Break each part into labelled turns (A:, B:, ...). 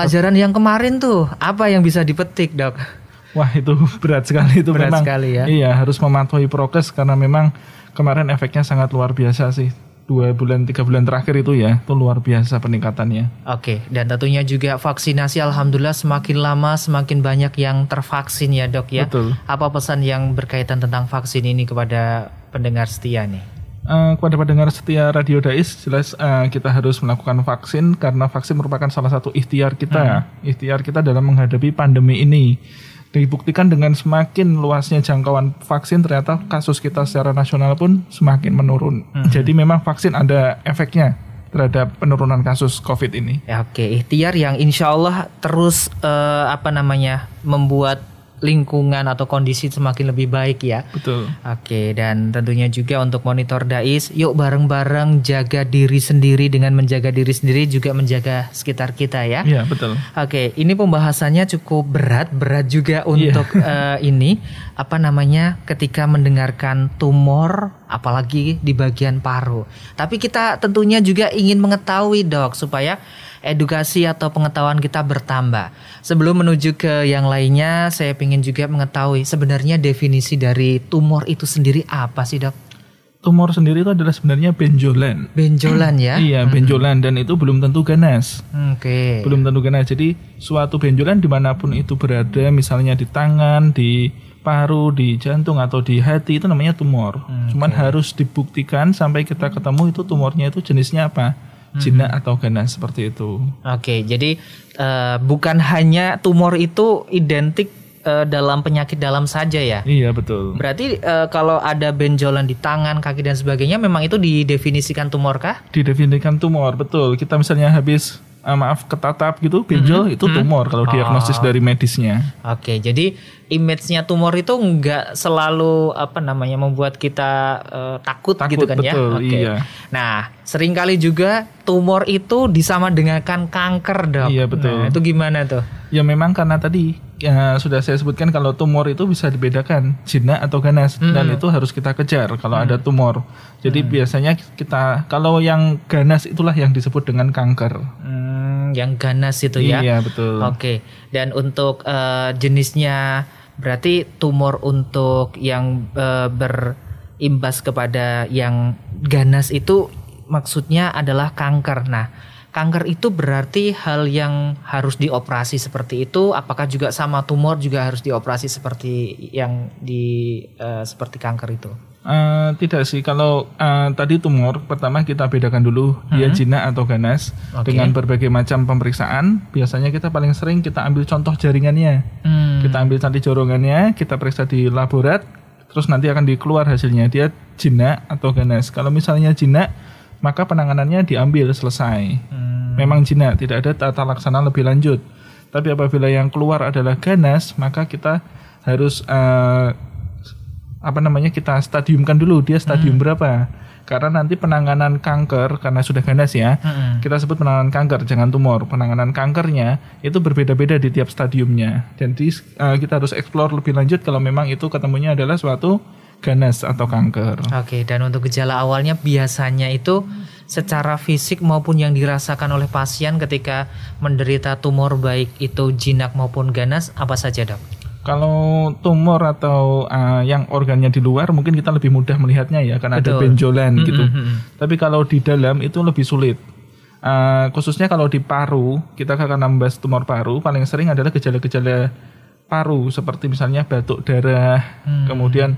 A: Pelajaran yang kemarin tuh apa yang bisa dipetik dok?
B: Wah itu berat sekali itu
A: Berat
B: memang.
A: sekali ya.
B: Iya harus mematuhi prokes karena memang kemarin efeknya sangat luar biasa sih. Dua bulan tiga bulan terakhir itu ya itu luar biasa peningkatannya.
A: Oke, dan tentunya juga vaksinasi alhamdulillah semakin lama semakin banyak yang tervaksin ya dok ya.
B: Betul.
A: Apa pesan yang berkaitan tentang vaksin ini kepada pendengar setia nih?
B: Eh, kepada pendengar setia Radio Dais, jelas eh, kita harus melakukan vaksin karena vaksin merupakan salah satu ikhtiar kita, ikhtiar kita dalam menghadapi pandemi ini. Dibuktikan dengan semakin luasnya jangkauan vaksin, ternyata kasus kita secara nasional pun semakin menurun. Jadi memang vaksin ada efeknya terhadap penurunan kasus COVID ini.
A: Ya, oke, ikhtiar yang insya Allah terus eh, apa namanya membuat lingkungan atau kondisi semakin lebih baik ya.
B: Betul.
A: Oke, dan tentunya juga untuk monitor Dais, yuk bareng-bareng jaga diri sendiri dengan menjaga diri sendiri juga menjaga sekitar kita ya.
B: Iya betul.
A: Oke, ini pembahasannya cukup berat, berat juga untuk eh, ini apa namanya ketika mendengarkan tumor, apalagi di bagian paru. Tapi kita tentunya juga ingin mengetahui dok supaya edukasi atau pengetahuan kita bertambah. Sebelum menuju ke yang lainnya, saya ingin juga mengetahui sebenarnya definisi dari tumor itu sendiri apa sih dok?
B: Tumor sendiri itu adalah sebenarnya benjolan.
A: Benjolan ya?
B: Iya benjolan dan itu belum tentu ganas.
A: Oke.
B: belum tentu kena. Jadi suatu benjolan di mana pun itu berada, misalnya di tangan, di paru, di jantung atau di hati itu namanya tumor. Cuman harus dibuktikan sampai kita ketemu itu tumornya itu jenisnya apa, jinak atau ganas seperti itu.
A: Oke, jadi eh, bukan hanya tumor itu identik eh, dalam penyakit dalam saja ya.
B: Iya betul.
A: Berarti eh, kalau ada benjolan di tangan, kaki dan sebagainya memang itu didefinisikan tumor kah?
B: Didefinisikan tumor betul. Kita misalnya habis ah, maaf ketatap gitu, benjol itu tumor kalau diagnosis dari medisnya.
A: Oke, jadi image-nya tumor itu nggak selalu apa namanya membuat kita eh, takut,
B: Takut,
A: gitu kan ya.
B: betul,
A: Oke.
B: iya.
A: Nah, sering kali juga tumor itu disama dengankan kanker, Dok.
B: Iya, betul.
A: Nah, itu gimana tuh?
B: Ya memang karena tadi ya, sudah saya sebutkan kalau tumor itu bisa dibedakan jinak atau ganas dan itu harus kita kejar kalau ada tumor. Jadi biasanya kita kalau yang ganas itulah yang disebut dengan kanker.
A: Hmm, yang ganas itu ya.
B: Iya betul.
A: Oke, dan untuk eh, jenisnya berarti tumor untuk yang eh, berimbas kepada yang ganas itu maksudnya adalah kanker. Nah, kanker itu berarti hal yang harus dioperasi seperti itu. Apakah juga sama tumor juga harus dioperasi seperti yang di eh, seperti kanker itu?
B: Eh, tidak sih kalau eh, tadi tumor pertama kita bedakan dulu dia jinak atau ganas
A: Oke.
B: dengan berbagai macam pemeriksaan. Biasanya kita paling sering kita ambil contoh jaringannya.
A: Hmm.
B: Kita ambil nanti jorongannya, kita periksa di laborat, terus nanti akan dikeluar hasilnya dia jinak atau ganas. Kalau misalnya jinak, maka penanganannya diambil selesai.
A: Hmm.
B: Memang jinak, tidak ada tata laksana lebih lanjut. Tapi apabila yang keluar adalah ganas, maka kita harus eh, apa namanya kita stadiumkan dulu dia stadium berapa. Karena nanti penanganan kanker karena sudah ganas ya,
A: Mm-mm.
B: kita sebut penanganan kanker jangan tumor. Penanganan kankernya itu berbeda-beda di tiap stadiumnya. Jadi eh, kita harus explore lebih lanjut kalau memang itu ketemunya adalah suatu ganas atau kanker.
A: Oke, dan untuk gejala awalnya biasanya itu secara fisik maupun yang dirasakan oleh pasien ketika menderita tumor baik itu jinak maupun ganas apa saja dok?
B: Kalau tumor atau uh, yang organnya di luar mungkin kita lebih mudah melihatnya ya karena ada
A: Betul.
B: benjolan gitu.
A: Mm-mm.
B: Tapi kalau di dalam itu lebih sulit. Uh, khususnya kalau di paru, kita akan membahas tumor paru paling sering adalah gejala-gejala paru seperti misalnya batuk darah, kemudian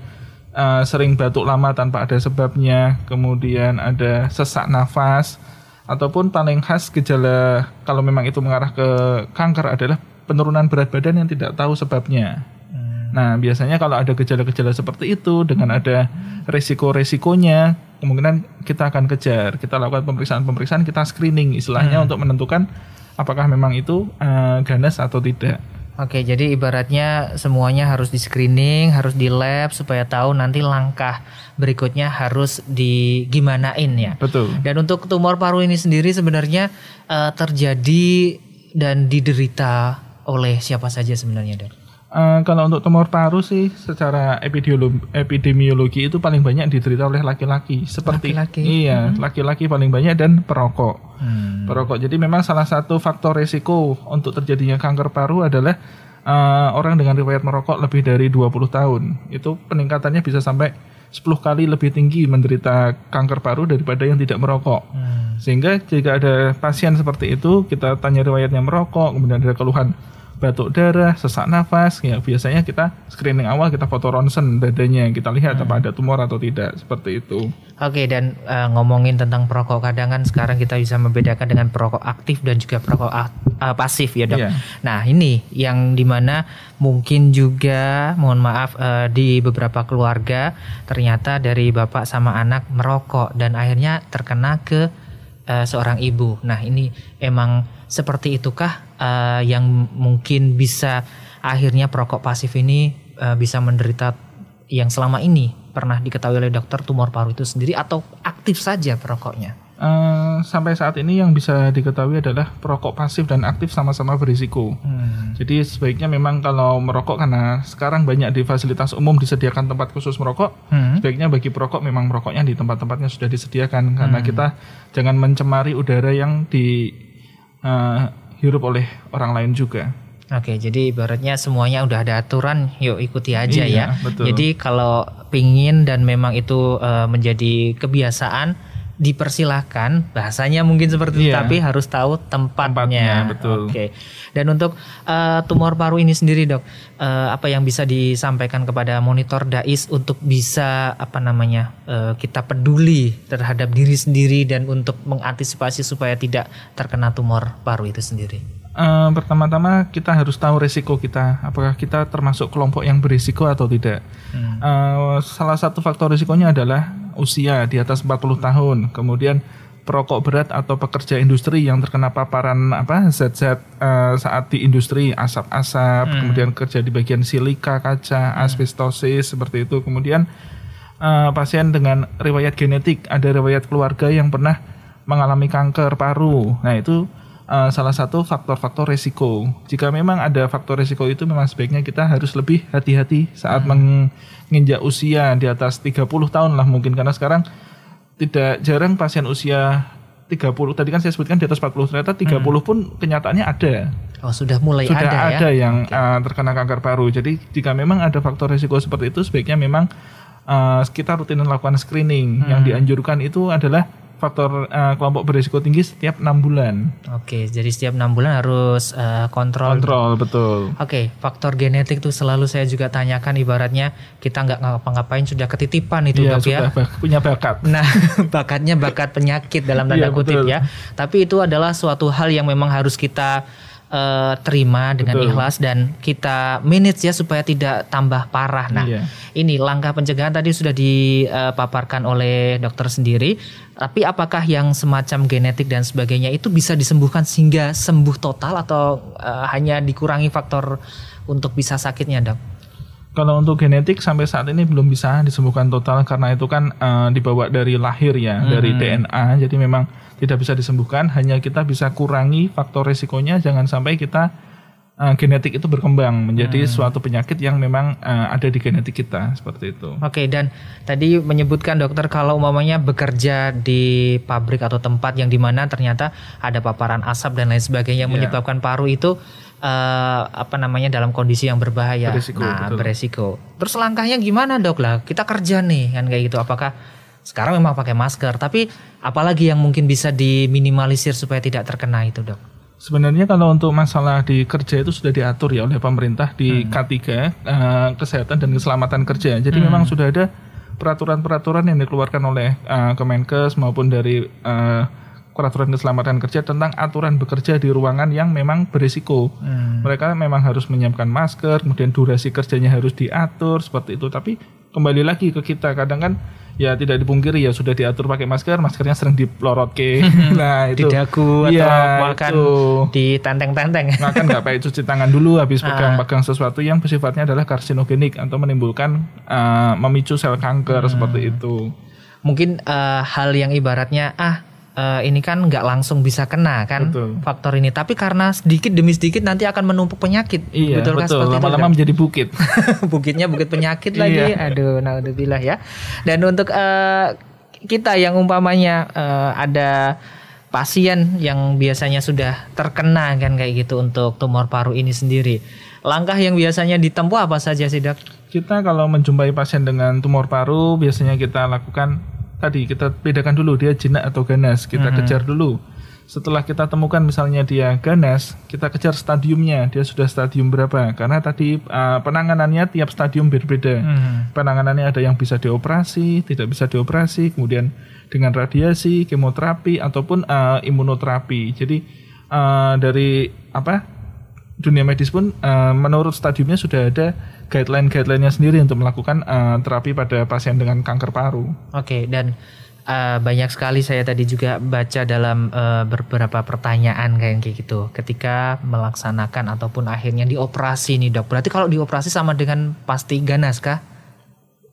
B: uh, sering batuk lama tanpa ada sebabnya, kemudian ada sesak nafas ataupun paling khas gejala kalau memang itu mengarah ke kanker adalah penurunan berat badan yang tidak tahu sebabnya. Nah, biasanya kalau ada gejala-gejala seperti itu dengan ada resiko-resikonya, kemungkinan kita akan kejar. Kita lakukan pemeriksaan-pemeriksaan, kita screening istilahnya untuk menentukan apakah memang itu eh, ganas atau tidak.
A: Oke, jadi ibaratnya semuanya harus di screening, harus di lab supaya tahu nanti langkah berikutnya harus di gimanain ya.
B: Betul.
A: Dan untuk tumor paru ini sendiri sebenarnya eh, terjadi dan diderita oleh siapa saja sebenarnya dok?
B: Uh, kalau untuk tumor paru sih secara epidemiologi, epidemiologi itu paling banyak diderita oleh laki-laki. Seperti
A: Laki-laki.
B: iya,
A: Hmm.
B: laki-laki paling banyak dan perokok.
A: Hmm.
B: Perokok. Jadi memang salah satu faktor resiko untuk terjadinya kanker paru adalah uh, orang dengan riwayat merokok lebih dari 20 tahun. Itu peningkatannya bisa sampai 10 kali lebih tinggi menderita kanker paru daripada yang tidak merokok.
A: Hmm.
B: Sehingga jika ada pasien seperti itu, kita tanya riwayatnya merokok, kemudian ada keluhan batuk darah, sesak nafas, ya biasanya kita screening awal kita foto ronsen dadanya, kita lihat apa ada tumor atau tidak, seperti itu.
A: Oke dan eh, ngomongin tentang perokok kadang kan sekarang kita bisa membedakan dengan perokok aktif dan juga perokok eh, pasif ya dok.
B: Iya.
A: Nah ini yang di mana mungkin juga mohon maaf eh, di beberapa keluarga ternyata dari bapak sama anak merokok dan akhirnya terkena ke eh, seorang ibu. Nah ini emang seperti itukah eh, yang mungkin bisa akhirnya perokok pasif ini eh, bisa menderita yang selama ini pernah diketahui oleh dokter tumor paru itu sendiri atau aktif saja perokoknya?
B: Eh, sampai saat ini yang bisa diketahui adalah perokok pasif dan aktif sama-sama berisiko.
A: Hmm.
B: Jadi sebaiknya memang kalau merokok karena sekarang banyak di fasilitas umum disediakan tempat khusus merokok,
A: Hmm.
B: sebaiknya bagi perokok memang merokoknya di tempat-tempatnya sudah disediakan karena kita jangan mencemari udara yang dihirup oleh orang lain juga.
A: Oke, jadi ibaratnya semuanya udah ada aturan, yuk ikuti aja
B: Iya,
A: ya.
B: betul.
A: Jadi kalau pingin dan memang itu eh, menjadi kebiasaan, dipersilahkan. Bahasanya mungkin seperti itu,
B: Iya.
A: tapi harus tahu tempatnya.
B: Tempatnya, betul.
A: Oke. Dan untuk eh, tumor paru ini sendiri dok, eh, apa yang bisa disampaikan kepada monitor Dais untuk bisa apa namanya eh, kita peduli terhadap diri sendiri dan untuk mengantisipasi supaya tidak terkena tumor paru itu sendiri.
B: Eh, pertama-tama kita harus tahu resiko kita, apakah kita termasuk kelompok yang berisiko atau tidak. Eh, salah satu faktor risikonya adalah usia di atas 40 tahun, kemudian perokok berat atau pekerja industri yang terkena paparan apa zat-zat eh, saat di industri asap-asap, kemudian kerja di bagian silika, kaca, asbestosis seperti itu, kemudian eh, pasien dengan riwayat genetik, ada riwayat keluarga yang pernah mengalami kanker paru. Nah, itu uh, salah satu faktor-faktor resiko. Jika memang ada faktor resiko itu memang sebaiknya kita harus lebih hati-hati saat menginjak usia di atas 30 tahun lah mungkin karena sekarang tidak jarang pasien usia 30 tadi kan saya sebutkan di atas 40 ternyata 30 pun kenyataannya ada
A: Oh sudah mulai
B: sudah
A: ada,
B: ada,
A: ya?
B: yang uh, terkena kanker paru. Jadi jika memang ada faktor risiko seperti itu, sebaiknya memang uh, kita rutin melakukan screening.
A: Hmm.
B: Yang dianjurkan itu adalah faktor uh, kelompok berisiko tinggi setiap enam bulan.
A: Oke, jadi setiap enam bulan harus eh, kontrol.
B: Kontrol betul.
A: Oke, faktor genetik tuh selalu saya juga tanyakan ibaratnya kita nggak ngapa-ngapain sudah ketitipan itu
B: Iya
A: dok ya.
B: bak- punya bakat.
A: Nah, bakatnya bakat penyakit dalam tanda
B: Iya,
A: kutip
B: betul.
A: ya. Tapi itu adalah suatu hal yang memang harus kita eh, terima dengan
B: Betul.
A: ikhlas dan kita manage ya supaya tidak tambah parah. Nah,
B: Iya.
A: ini langkah pencegahan tadi sudah dipaparkan oleh dokter sendiri. Tapi apakah yang semacam genetik dan sebagainya itu bisa disembuhkan sehingga sembuh total atau eh, hanya dikurangi faktor untuk bisa sakitnya, dok?
B: Kalau untuk genetik sampai saat ini belum bisa disembuhkan total karena itu kan uh, dibawa dari lahir ya, dari DNA. Jadi memang tidak bisa disembuhkan, hanya kita bisa kurangi faktor resikonya jangan sampai kita uh, genetik itu berkembang menjadi suatu penyakit yang memang uh, ada di genetik kita seperti itu.
A: Oke, dan tadi menyebutkan dokter kalau umpamanya bekerja di pabrik atau tempat yang di mana ternyata ada paparan asap dan lain sebagainya yang
B: Iya.
A: menyebabkan paru itu eh, apa namanya dalam kondisi yang berbahaya.
B: Beresiko,
A: nah,
B: betul.
A: beresiko. Terus langkahnya gimana dok lah? Kita kerja nih kan kayak gitu. Apakah sekarang memang pakai masker? Tapi apalagi yang mungkin bisa diminimalisir supaya tidak terkena itu dok?
B: Sebenarnya kalau untuk masalah di kerja itu sudah diatur ya oleh pemerintah di K3 eh, kesehatan dan keselamatan kerja. Jadi memang sudah ada peraturan-peraturan yang dikeluarkan oleh eh, Kemenkes maupun dari eh, peraturan keselamatan kerja tentang aturan bekerja di ruangan yang memang berisiko. Mereka memang harus menyiapkan masker, kemudian durasi kerjanya harus diatur seperti itu. Tapi kembali lagi ke kita kadang kan ya tidak dipungkiri ya sudah diatur pakai masker, maskernya sering dipelorot ke. nah,
A: Di
B: itu.
A: dagu atau
B: Iya,
A: makan
B: itu.
A: di tenteng-tenteng.
B: makan nggak pakai cuci tangan dulu habis pegang-pegang sesuatu yang bersifatnya adalah karsinogenik atau menimbulkan eh, memicu sel kanker seperti itu.
A: mungkin eh, hal yang ibaratnya ah eh, ini kan nggak langsung bisa kena kan
B: Betul.
A: faktor ini. Tapi karena sedikit demi sedikit nanti akan menumpuk penyakit.
B: Iya,
A: betul, kan
B: betul.
A: seperti itu,
B: Lama-lama
A: Dok?
B: menjadi bukit.
A: bukitnya bukit penyakit lagi.
B: Iya.
A: Aduh, naudzubillah ya. Dan untuk eh, kita yang umpamanya eh, ada pasien yang biasanya sudah terkena kan kayak gitu untuk tumor paru ini sendiri. Langkah yang biasanya ditempuh apa saja sih, Dok?
B: Kita kalau menjumpai pasien dengan tumor paru, biasanya kita lakukan tadi kita bedakan dulu dia jinak atau ganas, kita kejar dulu. Setelah kita temukan misalnya dia ganas, kita kejar stadiumnya, dia sudah stadium berapa? Karena tadi uh, penanganannya tiap stadium berbeda. Penanganannya ada yang bisa dioperasi, tidak bisa dioperasi, kemudian dengan radiasi, kemoterapi ataupun uh, imunoterapi. Jadi uh, dari apa? dunia medis pun uh, menurut stadiumnya sudah ada guideline-guideline-nya sendiri untuk melakukan uh, terapi pada pasien dengan kanker paru.
A: Oke, dan uh, banyak sekali saya tadi juga baca dalam uh, beberapa pertanyaan kayak gitu. Ketika melaksanakan ataupun akhirnya dioperasi nih dok. Berarti kalau dioperasi sama dengan pasti ganas kah?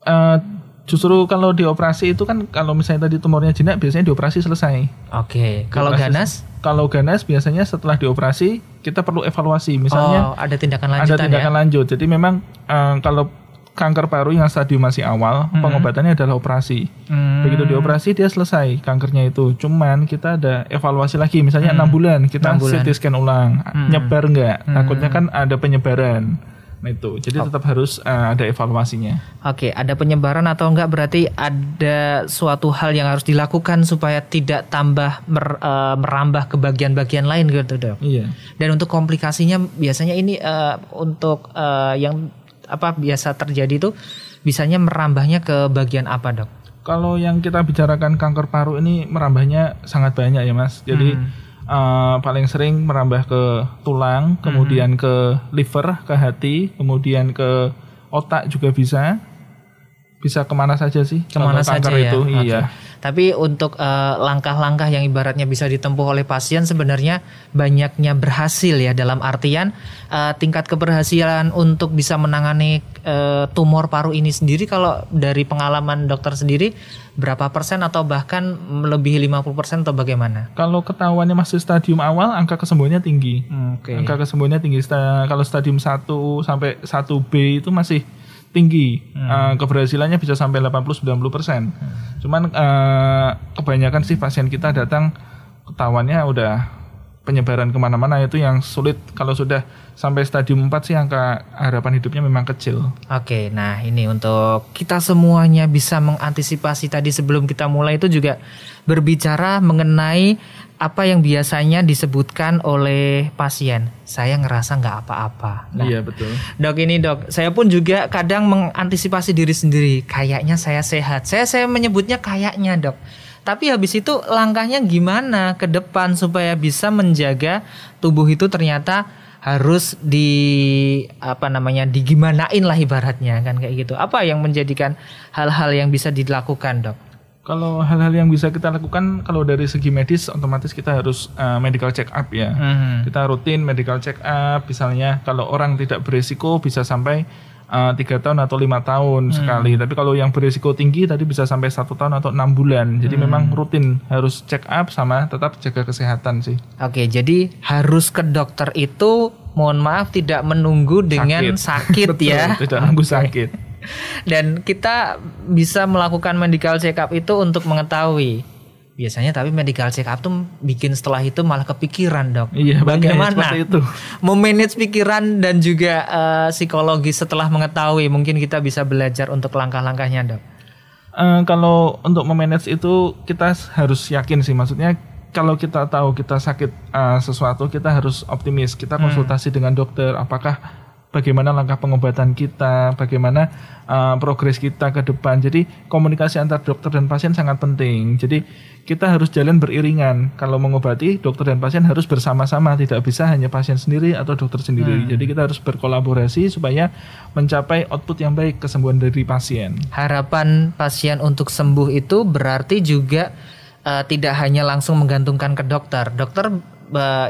B: Uh, justru kalau dioperasi itu kan kalau misalnya tadi tumornya jinak biasanya dioperasi selesai.
A: Oke, kalau
B: Dioperasi-
A: ganas?
B: Kalau ganas biasanya setelah dioperasi kita perlu evaluasi. Misalnya
A: oh, ada tindakan
B: ada
A: lanjutan
B: tindakan
A: ya?
B: lanjut. Jadi memang uh, kalau kanker paru yang stadium masih awal, pengobatannya adalah operasi.
A: Hmm,
B: Begitu dioperasi dia selesai kankernya itu. Cuman kita ada evaluasi lagi, misalnya enam bulan kita
A: bulan.
B: CT scan ulang, nyebar nggak? Takutnya kan ada penyebaran. Nah itu, jadi tetap harus uh, ada evaluasinya.
A: Oke, ada penyebaran atau enggak berarti ada suatu hal yang harus dilakukan supaya tidak tambah mer- eh, merambah ke bagian-bagian lain gitu dok.
B: Iya.
A: Dan untuk komplikasinya biasanya ini eh, untuk eh, yang apa biasa terjadi itu bisanya merambahnya ke bagian apa dok?
B: Kalau yang kita bicarakan kanker paru ini merambahnya sangat banyak ya mas. Jadi uh, paling sering merambah ke tulang, kemudian ke liver, ke hati, kemudian ke otak juga bisa. Bisa ke mana saja sih?
A: Ke mana
B: kalau kanker
A: saja ya?
B: itu?
A: Oke.
B: Iya.
A: Tapi untuk eh, langkah-langkah yang ibaratnya bisa ditempuh oleh pasien sebenarnya banyaknya berhasil ya dalam artian eh, tingkat keberhasilan untuk bisa menangani eh, tumor paru ini sendiri kalau dari pengalaman dokter sendiri berapa persen atau bahkan melebihi 50 persen atau bagaimana?
B: Kalau ketahuannya masih stadium awal, angka kesembuhannya tinggi.
A: Oke.
B: Angka kesembuhannya tinggi. Kalau stadium 1 sampai 1B itu masih tinggi. Eh, keberhasilannya bisa sampai 80-90 persen. Cuman eh, kebanyakan sih pasien kita datang ketahuannya udah penyebaran ke mana-mana itu yang sulit. Kalau sudah sampai stadium 4 sih angka harapan hidupnya memang kecil.
A: Oke, nah ini untuk kita semuanya bisa mengantisipasi tadi sebelum kita mulai itu juga berbicara mengenai apa yang biasanya disebutkan oleh pasien. Saya ngerasa nggak apa-apa. Nah,
B: iya betul.
A: Dok ini dok, saya pun juga kadang mengantisipasi diri sendiri. Kayaknya saya sehat. Saya saya menyebutnya kayaknya dok. Tapi habis itu langkahnya gimana ke depan supaya bisa menjaga tubuh itu ternyata harus di apa namanya digimanain lah ibaratnya kan kayak gitu. Apa yang menjadikan hal-hal yang bisa dilakukan dok?
B: Kalau hal-hal yang bisa kita lakukan kalau dari segi medis otomatis kita harus uh, medical check up ya.
A: Mhm.
B: Kita rutin medical check up misalnya kalau orang tidak berisiko bisa sampai uh, tiga tahun atau lima tahun sekali. Tapi kalau yang berisiko tinggi tadi bisa sampai satu tahun atau enam bulan. Jadi memang rutin harus check up sama tetap jaga kesehatan sih.
A: Oke, jadi harus ke dokter itu mohon maaf tidak menunggu dengan sakit,
B: Betul,
A: ya.
B: Tidak nunggu sakit.
A: Dan kita bisa melakukan medical check up itu untuk mengetahui. Biasanya tapi medical check up tuh bikin setelah itu malah kepikiran dok.
B: Iya,
A: Bagaimana
B: itu.
A: memanage pikiran dan juga eh, psikologi setelah mengetahui. Mungkin kita bisa belajar untuk langkah-langkahnya dok.
B: Eh, kalau untuk memanage itu kita harus yakin sih maksudnya kalau kita tahu kita sakit eh, sesuatu kita harus optimis kita konsultasi dengan dokter apakah bagaimana langkah pengobatan kita bagaimana eh, progres kita ke depan. Jadi komunikasi antar dokter dan pasien sangat penting. Jadi kita harus jalan beriringan. Kalau mengobati dokter dan pasien harus bersama-sama. Tidak bisa hanya pasien sendiri atau dokter sendiri. Jadi kita harus berkolaborasi supaya mencapai output yang baik kesembuhan dari pasien.
A: Harapan pasien untuk sembuh itu berarti juga eh, tidak hanya langsung menggantungkan ke dokter. Dokter eh,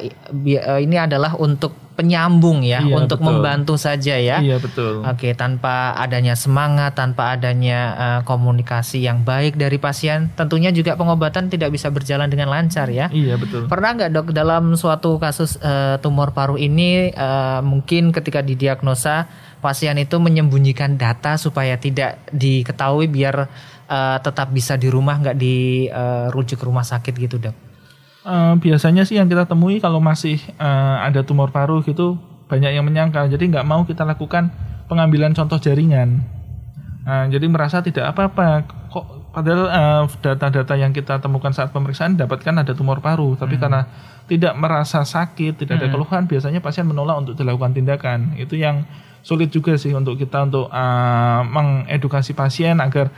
A: ini adalah untuk penyambung ya
B: Iya,
A: untuk
B: betul.
A: membantu saja ya.
B: Iya betul.
A: Oke, tanpa adanya semangat, tanpa adanya eh, komunikasi yang baik dari pasien, tentunya juga pengobatan tidak bisa berjalan dengan lancar ya.
B: Iya betul.
A: Pernah nggak dok dalam suatu kasus eh, tumor paru ini eh, mungkin ketika didiagnosa pasien itu menyembunyikan data supaya tidak diketahui biar eh, tetap bisa di rumah nggak dirujuk ke rumah sakit gitu dok?
B: Eh, biasanya sih yang kita temui kalau masih eh, ada tumor paru gitu banyak yang menyangkal. Jadi nggak mau kita lakukan pengambilan contoh jaringan. Nah, jadi merasa tidak apa-apa. Kok padahal eh, data-data yang kita temukan saat pemeriksaan dapatkan ada tumor paru, tapi karena tidak merasa sakit, tidak ada keluhan, biasanya pasien menolak untuk dilakukan tindakan. Itu yang sulit juga sih untuk kita untuk eh, mengedukasi pasien agar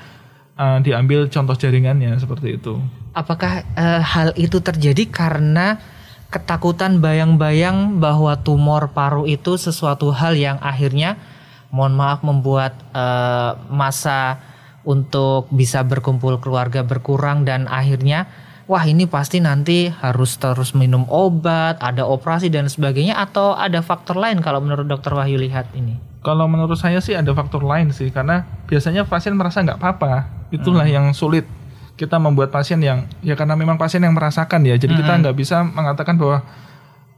B: eh, diambil contoh jaringannya seperti itu.
A: Apakah eh, hal itu terjadi karena ketakutan bayang-bayang bahwa tumor paru itu sesuatu hal yang akhirnya mohon maaf membuat eh, masa untuk bisa berkumpul keluarga berkurang dan akhirnya wah ini pasti nanti harus terus minum obat, ada operasi dan sebagainya atau ada faktor lain kalau menurut dokter Wahyu lihat ini?
B: Kalau menurut saya sih ada faktor lain sih karena biasanya pasien merasa nggak apa-apa itulah yang sulit kita membuat pasien yang ya karena memang pasien yang merasakan ya. Jadi kita nggak bisa mengatakan bahwa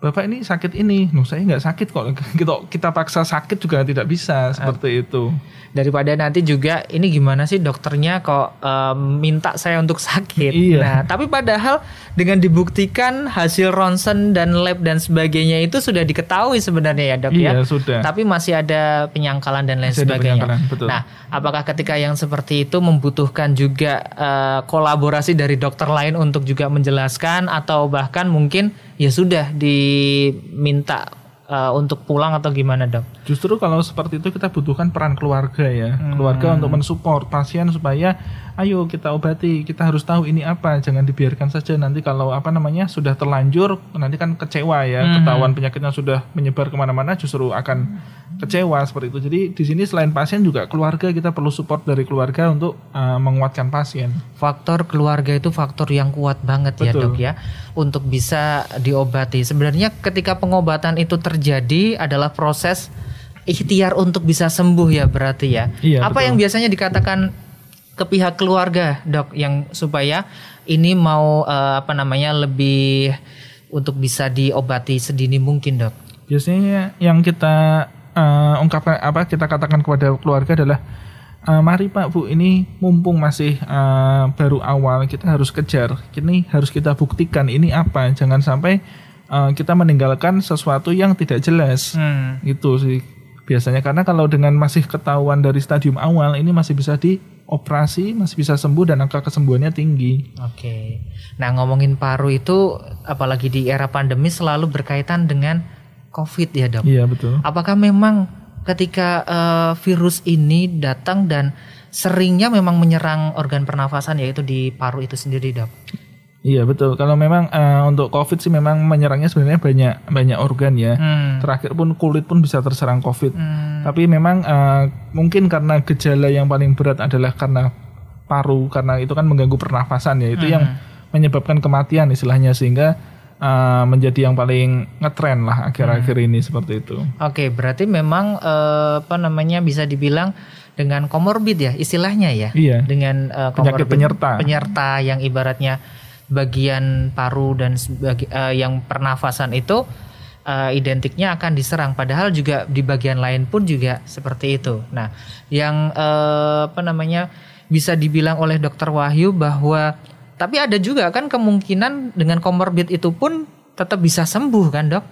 B: bapak ini sakit ini, nuh saya nggak sakit kok kita kita paksa sakit juga tidak bisa seperti itu.
A: daripada nanti juga ini gimana sih dokternya kok em, minta saya untuk sakit.
B: Iya.
A: Nah, tapi padahal dengan dibuktikan hasil ronsen dan lab dan sebagainya itu sudah diketahui sebenarnya ya dok ya.
B: Iya sudah.
A: Tapi masih ada penyangkalan dan lain
B: Masih
A: sebagainya.
B: betul.
A: Nah, apakah ketika yang seperti itu membutuhkan juga eh, kolaborasi dari dokter lain untuk juga menjelaskan atau bahkan mungkin ya sudah diminta eh, untuk pulang atau gimana dok?
B: Justru kalau seperti itu kita butuhkan peran keluarga ya, keluarga untuk mensupport pasien supaya ayo kita obati, kita harus tahu ini apa, jangan dibiarkan saja nanti kalau apa namanya sudah terlanjur nanti kan kecewa ya, ketahuan penyakitnya sudah menyebar ke mana-mana justru akan kecewa seperti itu. Jadi di sini selain pasien juga keluarga kita perlu support dari keluarga untuk uh, menguatkan pasien.
A: Faktor keluarga itu faktor yang kuat banget ya
B: Betul.
A: dok ya untuk bisa diobati. Sebenarnya ketika pengobatan itu terjadi adalah proses ikhtiar untuk bisa sembuh ya berarti ya.
B: Iya,
A: Apa
B: betul.
A: yang biasanya dikatakan ke pihak keluarga dok yang supaya ini mau eh, apa namanya lebih untuk bisa diobati sedini mungkin dok.
B: Biasanya yang kita uh, ungkapkan apa kita katakan kepada keluarga adalah uh, mari Pak Bu ini mumpung masih uh, baru awal kita harus kejar. Ini harus kita buktikan ini apa. Jangan sampai uh, kita meninggalkan sesuatu yang tidak jelas.
A: Hmm.
B: Gitu sih biasanya karena kalau dengan masih ketahuan dari stadium awal ini masih bisa dioperasi, masih bisa sembuh dan angka kesembuhannya tinggi.
A: Oke. Nah, ngomongin paru itu apalagi di era pandemi selalu berkaitan dengan COVID ya, Dok.
B: Iya betul.
A: Apakah memang ketika eh, virus ini datang dan seringnya memang menyerang organ pernafasan yaitu di paru itu sendiri, Dok?
B: Iya betul. Kalau memang eh, untuk COVID sih memang menyerangnya sebenarnya banyak banyak organ ya.
A: Hmm.
B: Terakhir pun kulit pun bisa terserang COVID.
A: Hmm.
B: Tapi memang eh, mungkin karena gejala yang paling berat adalah karena paru karena itu kan mengganggu pernafasan ya. Itu yang menyebabkan kematian istilahnya sehingga eh, menjadi yang paling ngetren lah akhir-akhir ini seperti itu.
A: Oke, berarti memang eh, apa namanya bisa dibilang dengan komorbid ya istilahnya ya.
B: Iya.
A: Dengan
B: Penyakit
A: komorbid
B: penyerta.
A: penyerta yang ibaratnya bagian paru dan sebagi- eh, yang pernafasan itu eh, identiknya akan diserang padahal juga di bagian lain pun juga seperti itu. Nah, yang eh, apa namanya bisa dibilang oleh dokter Wahyu bahwa tapi ada juga kan kemungkinan dengan komorbid itu pun tetap bisa sembuh kan, Dok?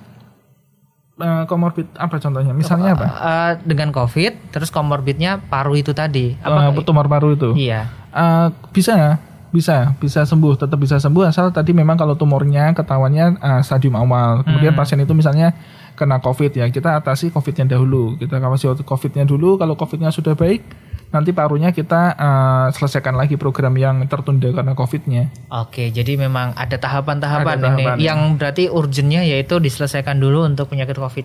B: Komorbid apa contohnya? Misalnya apa?
A: Eh, dengan COVID, terus komorbidnya paru itu tadi.
B: Eh, tumor paru itu.
A: Iya.
B: Eh, bisa, bisa, bisa sembuh, tetap bisa sembuh asal tadi memang kalau tumornya ketahuannya eh, stadium awal. Kemudian pasien itu misalnya kena COVID ya, kita atasi COVID-nya dahulu. Kita kawasi COVID-nya dulu. Kalau COVID-nya sudah baik, nanti parunya kita eh, selesaikan lagi program yang tertunda karena COVID-nya.
A: Oke, jadi memang ada tahapan-tahapan ini
B: tahapan.
A: yang berarti urgentnya yaitu diselesaikan dulu untuk penyakit COVID